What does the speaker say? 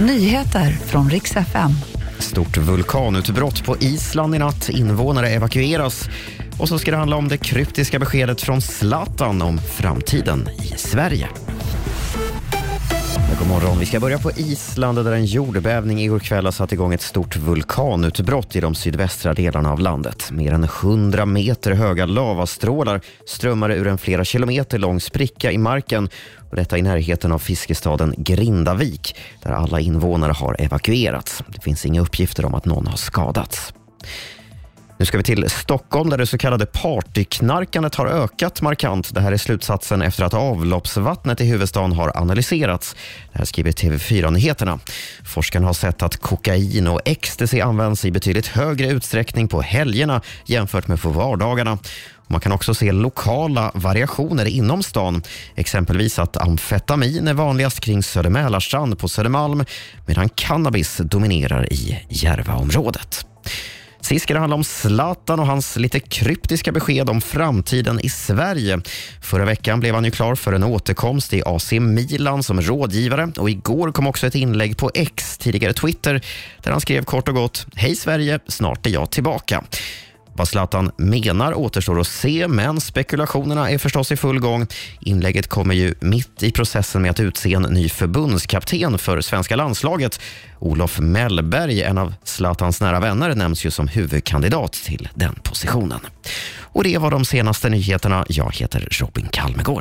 Nyheter från riks FM. Stort vulkanutbrott på Island i natt. Invånare evakueras. Och så ska det handla om det kryptiska beskedet från Zlatan om framtiden i Sverige. God morgon. Vi ska börja på Island där en jordbävning igår kväll har satt igång ett stort vulkanutbrott i de sydvästra delarna av landet. Mer än 100 meter höga lavastrålar strömmade ur en flera kilometer lång spricka i marken. Och detta i närheten av fiskestaden Grindavik där alla invånare har evakuerats. Det finns inga uppgifter om att någon har skadats. Nu ska vi till Stockholm där det så kallade partyknarkandet har ökat markant. Det här är slutsatsen efter att avloppsvattnet i huvudstaden har analyserats. Det här skriver TV4 Nyheterna. Forskarna har sett att kokain och ecstasy används i betydligt högre utsträckning på helgerna jämfört med på vardagarna. Man kan också se lokala variationer inom stan. Exempelvis att amfetamin är vanligast kring Södermälarstrand på Södermalm medan cannabis dominerar i Järvaområdet. Sist ska det handla om Zlatan och hans lite kryptiska besked om framtiden i Sverige. Förra veckan blev han ju klar för en återkomst i AC Milan som rådgivare och igår kom också ett inlägg på X, tidigare Twitter, där han skrev kort och gott “Hej Sverige, snart är jag tillbaka”. Vad Zlatan menar återstår att se, men spekulationerna är förstås i full gång. Inlägget kommer ju mitt i processen med att utse en ny förbundskapten för svenska landslaget. Olof Mellberg, en av Zlatans nära vänner, nämns ju som huvudkandidat till den positionen. Och det var de senaste nyheterna. Jag heter Robin Kalmegård.